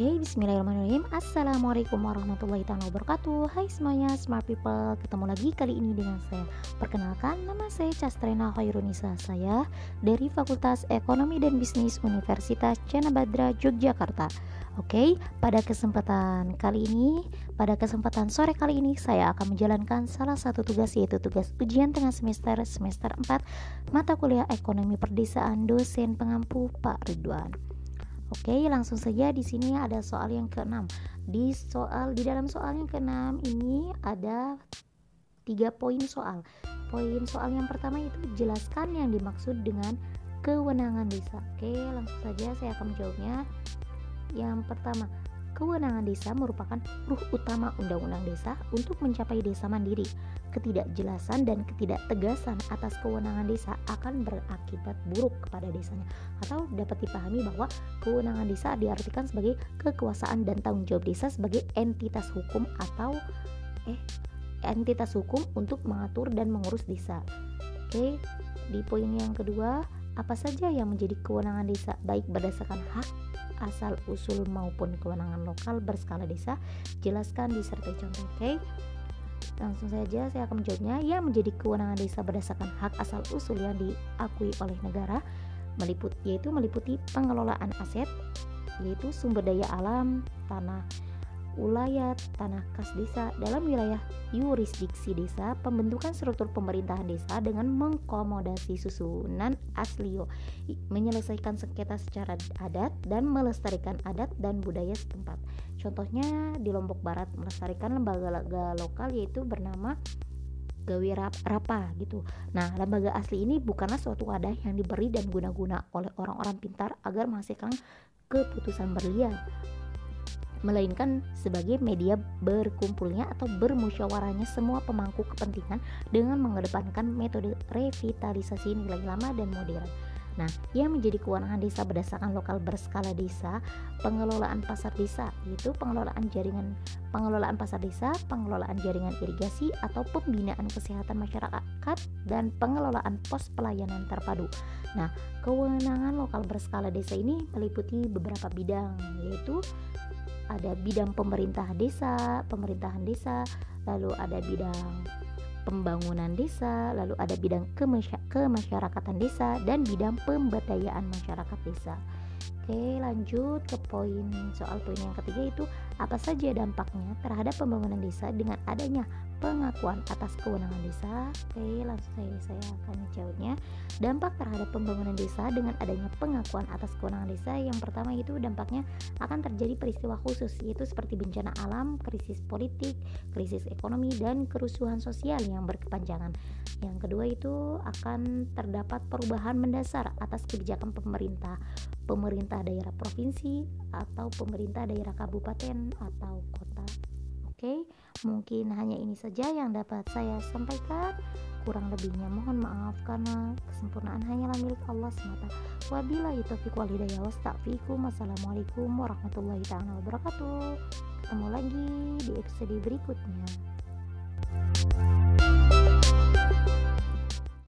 Oke, bismillahirrahmanirrahim. Assalamualaikum warahmatullahi wabarakatuh. Hai semuanya, smart people. Ketemu lagi kali ini dengan saya. Perkenalkan, nama saya Castrena Khairunisa Saya dari Fakultas Ekonomi dan Bisnis Universitas Cenabadra, Yogyakarta. Oke, pada kesempatan kali ini Pada kesempatan sore kali ini Saya akan menjalankan salah satu tugas Yaitu tugas ujian tengah semester Semester 4 Mata kuliah Ekonomi Perdesaan Dosen pengampu Pak Ridwan Oke, langsung saja di sini ada soal yang keenam. Di soal di dalam soal yang keenam ini ada tiga poin soal. Poin soal yang pertama itu jelaskan yang dimaksud dengan kewenangan desa. Oke, langsung saja saya akan menjawabnya. Yang pertama, kewenangan desa merupakan ruh utama undang-undang desa untuk mencapai desa mandiri. Ketidakjelasan dan ketidaktegasan atas kewenangan desa akan berakibat buruk kepada desanya. Atau dapat dipahami bahwa kewenangan desa diartikan sebagai kekuasaan dan tanggung jawab desa sebagai entitas hukum atau eh entitas hukum untuk mengatur dan mengurus desa. Oke, di poin yang kedua, apa saja yang menjadi kewenangan desa? Baik berdasarkan hak asal usul maupun kewenangan lokal berskala desa jelaskan disertai contoh oke okay? Langsung saja saya akan menjawabnya. Yang menjadi kewenangan desa berdasarkan hak asal usul yang diakui oleh negara meliput yaitu meliputi pengelolaan aset yaitu sumber daya alam, tanah, ulayat, tanah kas desa dalam wilayah yurisdiksi desa, pembentukan struktur pemerintahan desa dengan mengkomodasi susunan aslio, menyelesaikan sengketa secara adat dan melestarikan adat dan budaya setempat. Contohnya di Lombok Barat melestarikan lembaga lokal yaitu bernama Gawi Rapa gitu. Nah, lembaga asli ini bukanlah suatu wadah yang diberi dan guna-guna oleh orang-orang pintar agar menghasilkan keputusan berlian melainkan sebagai media berkumpulnya atau bermusyawarahnya semua pemangku kepentingan dengan mengedepankan metode revitalisasi nilai lama dan modern. Nah, yang menjadi kewenangan desa berdasarkan lokal berskala desa, pengelolaan pasar desa, yaitu pengelolaan jaringan pengelolaan pasar desa, pengelolaan jaringan irigasi atau pembinaan kesehatan masyarakat dan pengelolaan pos pelayanan terpadu. Nah, kewenangan lokal berskala desa ini meliputi beberapa bidang, yaitu ada bidang pemerintah desa, pemerintahan desa, lalu ada bidang pembangunan desa, lalu ada bidang kemasyarakatan desa dan bidang pemberdayaan masyarakat desa. Oke, lanjut ke poin soal poin yang ketiga itu apa saja dampaknya terhadap pembangunan desa dengan adanya pengakuan atas kewenangan desa. Oke, langsung saya, saya akan jawabnya. Dampak terhadap pembangunan desa dengan adanya pengakuan atas kewenangan desa yang pertama itu dampaknya akan terjadi peristiwa khusus yaitu seperti bencana alam, krisis politik, krisis ekonomi dan kerusuhan sosial yang berkepanjangan. Yang kedua itu akan terdapat perubahan mendasar atas kebijakan pemerintah, pemerintah daerah provinsi atau pemerintah daerah kabupaten atau kota. Mungkin hanya ini saja yang dapat saya sampaikan. Kurang lebihnya mohon maaf karena kesempurnaan hanyalah milik Allah semata. Wabillahi taufiq wal hidayah wasta'fikum. Wassalamualaikum warahmatullahi wabarakatuh. Ketemu lagi di episode berikutnya.